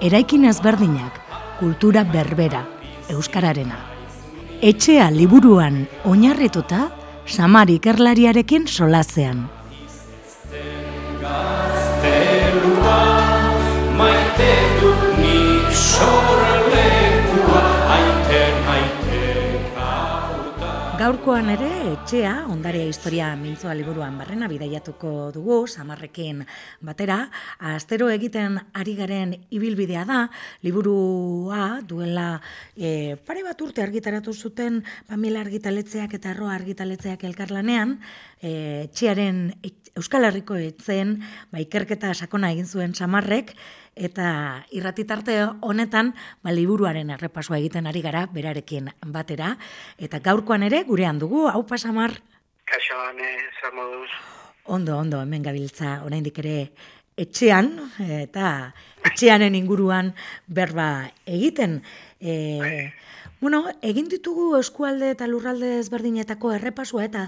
eraikin ezberdinak, kultura berbera, euskararena. Etxea liburuan oinarrituta, samar ikerlariarekin solazean. Gaurkoan ere, etxea, ondarea historia mintzoa liburuan barrena bidaiatuko dugu, samarrekin batera, astero egiten ari garen ibilbidea da, liburua duela e, pare bat urte argitaratu zuten Pamela argitaletzeak eta arroa argitaletzeak elkarlanean, e, etxearen Euskal Herriko etzen, ba, ikerketa sakona egin zuen samarrek, eta irratitarte honetan ba, liburuaren errepasoa egiten ari gara berarekin batera eta gaurkoan ere gurean dugu hau pasamar Kaixo, ane, moduz. Ondo, ondo, hemen gabiltza oraindik ere etxean eta etxeanen inguruan berba egiten. E, Bueno, egin ditugu eskualde eta lurralde ezberdinetako errepasua eta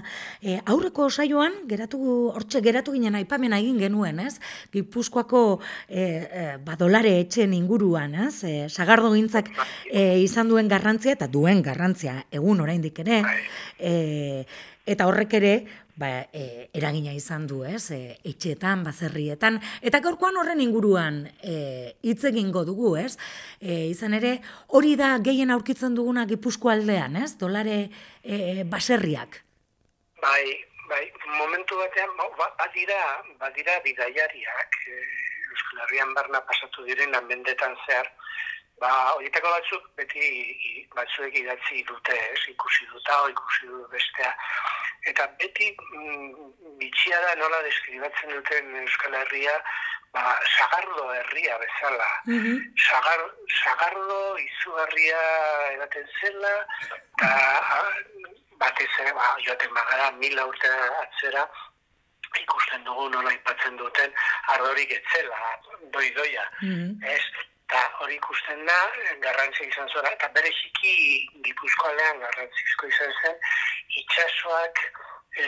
e, aurreko saioan geratu hortxe geratu ginen aipamena egin genuen, ez? Gipuzkoako e, e, badolare etxen inguruan, ez? E, sagardo gintzak e, izan duen garrantzia eta duen garrantzia egun oraindik ere. E, eta horrek ere ba, e, eragina izan du, ez, e, etxeetan, bazerrietan, eta gaurkoan horren inguruan e, hitz egingo dugu, ez, e, izan ere, hori da gehien aurkitzen duguna gipuzko aldean, ez, dolare e, baserriak? Bai, bai, momentu batean, ba, badira, badira bidaiariak, e, Euskal Herrian barna pasatu diren mendetan zehar, ba, horietako batzuk beti batzuek idatzi dute, ez, ikusi duta, ikusi du bestea, eta beti mm, bitxia da nola deskribatzen duten Euskal Herria, ba, sagardo herria bezala. Mm Sagar, sagardo izugarria edaten zela, eta batez ere, ba, joaten bagara, mila urte atzera, ikusten dugu nola ipatzen duten ardorik etzela, doidoia. Mm -hmm. Eta hori ikusten da, garrantzia izan zora, eta bere xiki gipuzkoalean garrantzizko izan zen, itxasoak e,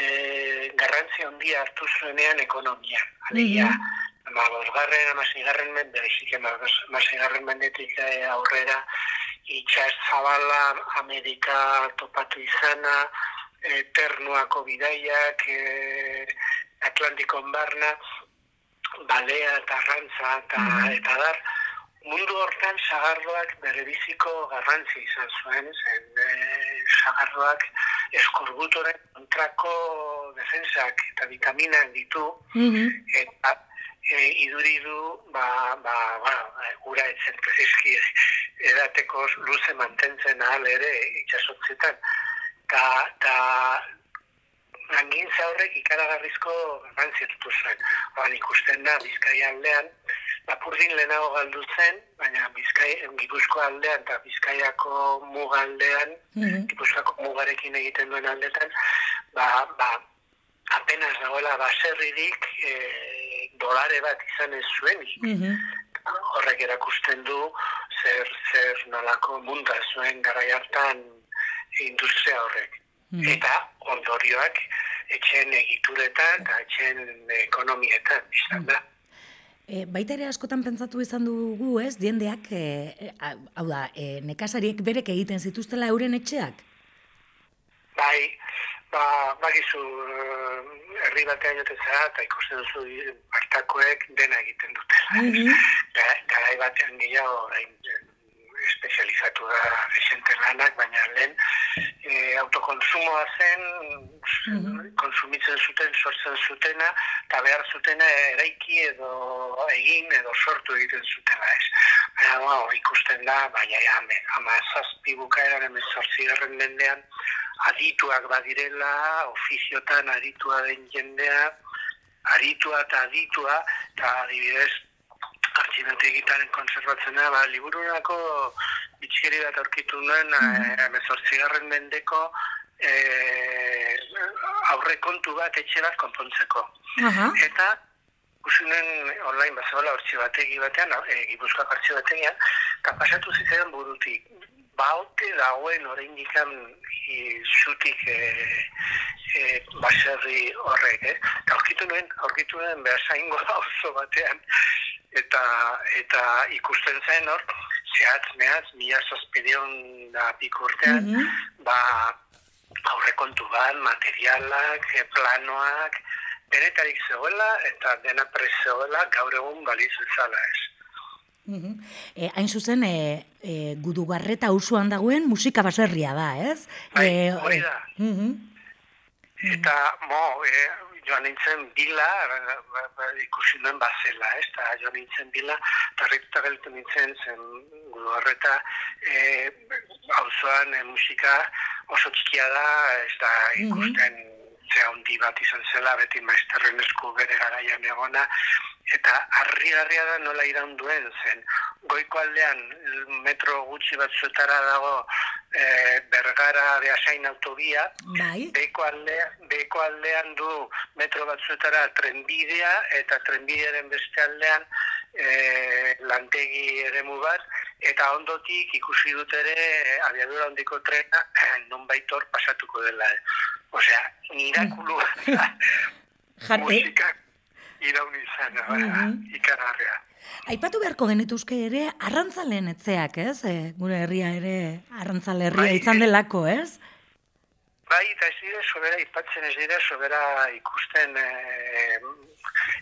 garrantzia handia hartu zuenean ekonomia. Alegia, mm -hmm. ma, bosgarren, amazigarren men, bere xiki amazigarren mendetik e, aurrera, itxas zabala Amerika topatu izana, e, ternuako bidaiak, e, Atlantikon barna, balea eta rantza eta, mm -hmm. eta dar, mundu hortan sagardoak bere biziko garrantzi izan zuen, zen e, sagardoak eskorbutoren kontrako defensak eta vitaminak ditu, mm eta e, iduri du, ba, ba, ba, ura etzen prezizki edateko luze mantentzen ahal ere itxasotzetan. Ta, ta langintza horrek ikaragarrizko garrantzi zuen. Oan ikusten da, bizkaia aldean, Lapurdin lehenago galdu zen, baina Bizkai, Gipuzko aldean eta Bizkaiako mugaldean, mm -hmm. Gipuzkoako mugarekin egiten duen aldetan, ba, ba, apenas dagoela baserririk e, dolare bat izan ez zuen. Mm Horrek erakusten du zer, zer nolako munta zuen gara hartan industria horrek. Mm Eta ondorioak etxen egituretan eta etxen ekonomietan, izan da. E, baita ere askotan pentsatu izan dugu, ez, diendeak, e, hau da, e, nekazariek berek egiten zituztela euren etxeak? Bai, ba, bagizu, herri batean jote zara, eta ikusten duzu hartakoek dena egiten dutela. Mm -hmm. Garai batean gehiago, espezializatu da esente lanak, baina lehen e, autokonsumoa zen, mm konsumitzen zuten, sortzen zutena, eta behar zutena eraiki edo egin edo sortu egiten zutela ez. Baina, wow, ikusten da, baina, ama, ama zazpi bukaeran emezortzi garren mendean, adituak badirela, ofiziotan aditua den jendea, aditua eta aditua, eta adibidez, artxibategitaren konservatzena, ba, liburunako bitxikeri bat aurkitu nuen, mm -hmm. mendeko e, aurre kontu bat etxe bat konpontzeko. Aha. Eta, usinen online bazegoela artxibategi batean, e, gipuzkoak artxibategian, eta pasatu zitzaidan burutik. Baute dagoen oraindik zutik e, e, baserri horrek, eh? Eta aurkitu nuen, aurkitu nuen behasaingo oso batean, eta eta ikusten zen hor, zehatz mehatz, mila zazpideon da pikurtean, Mhm. ba, aurrekontu bat, materialak, eh, planoak, denetarik zegoela, eta dena prezegoela gaur egun baliz bezala ez. Mhm. E, hain zuzen, e, e, gudugarreta usuan dagoen musika baserria da, ez? Bai, E, hori da. Mhm. Eta, mo, e, joan nintzen bila, ba, ba, ikusi nuen bazela, ez, eta joan nintzen bila, eta rituta geltu nintzen zen gudu horreta, e, auzoan e, musika oso txikia da, ez da ikusten ze handi bat izan zela, beti maizterren esku bere garaian egona, eta harri-harria da nola iraun duen zen. Goiko aldean metro gutxi batzuetara dago e, Bergara behasain autobia, Bai, Beko, aldea, beko aldean du metro batzuetara trenbidea eta trenbidearen beste aldean e, lantegi eremu bat eta ondotik ikusi dut ere e, abiadura hondiko trena non baitor pasatuko dela. Osea, mirakulu e, musikak iraun izan, Mhm. ikararrea. aipatu beharko genituzke ere arrantzaleen etzeak, ez? E, gure herria ere arrantzale herria Bai, izan e- delako, ez? Bai, eta ez dire sobera ipatzen ez dire sobera ikusten e,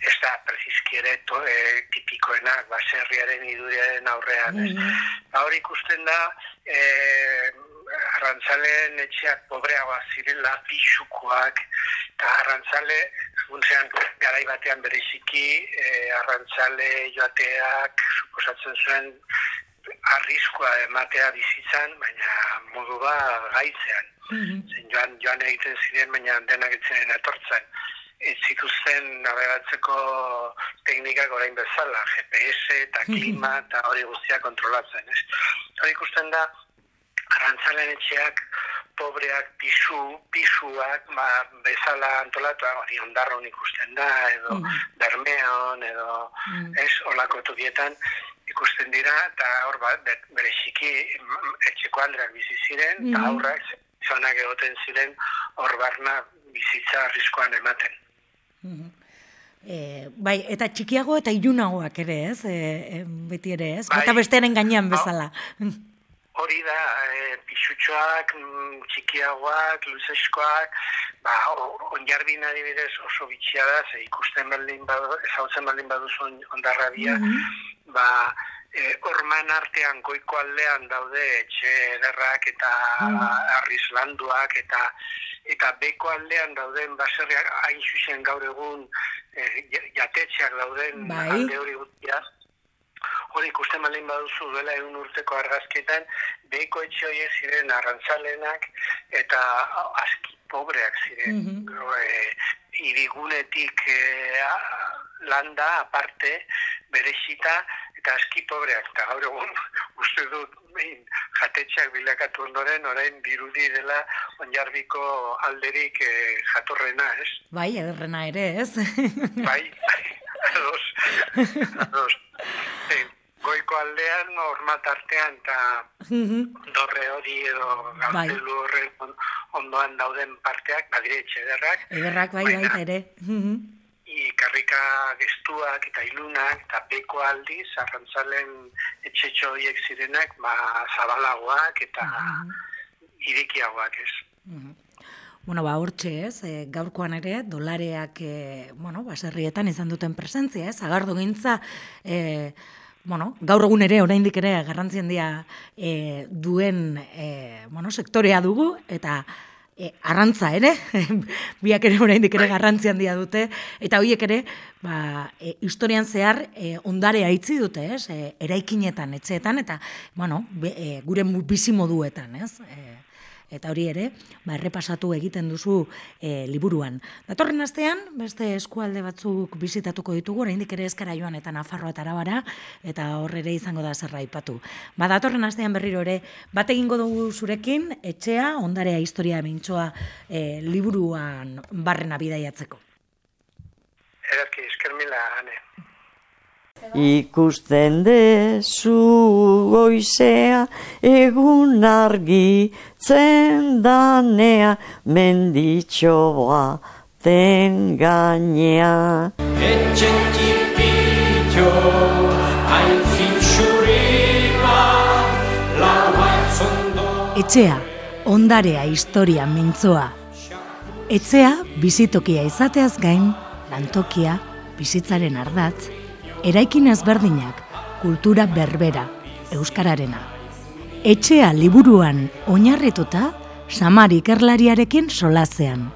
ez da preziski ere to, e, tipikoenak baserriaren iduriaren aurrean. ez. Mhm. Ba, hori ikusten da e, arrantzaleen etxeak pobreagoa zirela, pixukoak, eta arrantzale, funtzean, garai batean bereziki, e, arrantzale joateak, suposatzen zuen, arriskoa ematea bizitzan, baina modu ba gaitzean. Mhm. Zen joan, joan egiten ziren, baina denak etzen etortzen. Ez zituzten navegatzeko teknikak orain bezala, GPS eta klima eta hori guztia kontrolatzen. Ez? Hori ikusten da, arrantzalen etxeak, pobreak, pisu, pisuak, ba, bezala antolatu, hori ondarron ikusten da, edo Mhm. bermeon, edo Mhm. ez, olako tokietan ikusten dira, eta hor ba, be- bereziki mm, etxeko andreak bizi ziren, eta Mhm. aurrak zonak egoten ziren hor barna bizitza arriskoan ematen. Mhm. E, bai, eta txikiago eta ilunagoak ere, ez? E, beti ere, ez? Bai. Bata bestearen gainean bezala. Hori da, e, pixutxoak, mm, txikiagoak, luzeskoak, ba, onjarbin adibidez oso bitxia da, ze ikusten baldin badu, ezautzen baldin baduzu on- ondarrabia, Mhm. ba, e, orman artean goiko aldean daude etxe ederrak eta arrislanduak eta eta beko aldean dauden baserriak hain zuzen gaur egun e, ja- jatetxeak dauden Bai. alde hori guztia. Hori ikusten baldin baduzu duela egun urteko argazketan, behiko etxe horiek ziren arrantzalenak eta aski pobreak ziren. Mhm. e, irigunetik e, a- landa aparte berezita eta aski pobreak. Eta gaur egun uste dut behin, jatetxeak bilakatu ondoren orain dirudi dela onjarbiko alderik e, jatorrena, ez? Bai, ederrena ere, ez? Bai, ados, ados. Goiko aldean, hormat artean, eta Mhm. dorre hori edo Bai. gauzelu horren on- ondoan dauden parteak, badire etxederrak, Ederrak bai baita ere. Mhm. ikarrika gestuak eta ilunak eta beko aldiz, arrantzalen etxetxo horiek zirenak, ba, zabalagoak eta irikiagoak ez. Mhm. Bueno, ba, hortxe ez, e, gaurkoan ere, dolareak, e, bueno, baserrietan izan duten presentzia, ez, agardo gintza, e, bueno, gaur egun ere, oraindik ere, garrantzi handia e, duen, e, bueno, sektorea dugu, eta e, arrantza ere, biak ere oraindik ere garrantzi handia dute, eta horiek ere, ba, e, historian zehar e, ondarea itzi dute, ez, e, eraikinetan, etxeetan, eta, bueno, be, e, gure bizimoduetan, ez, e, eta hori ere, ba, errepasatu egiten duzu e, liburuan. Datorren astean, beste eskualde batzuk bizitatuko ditugu, oraindik ere eskara joan eta Nafarroa eta Arabara, eta hor ere izango da zerra ipatu. Ba, datorren astean berriro ere, bat egingo dugu zurekin, etxea, ondarea historia mintxoa e, liburuan barrena bidaiatzeko. Ederki, esker mila, ane. Ikusten dezu goizea egun argi zendanea menditxoa den gainea. Etxetipitxo, hain finxurima, lau zondo. Etxea, ondarea historia mintzoa. Etxea, bizitokia izateaz gain, lantokia, bizitzaren ardatz, eraikin ezberdinak, kultura berbera, euskararena. Etxea liburuan oinarrituta, samar ikerlariarekin solazean.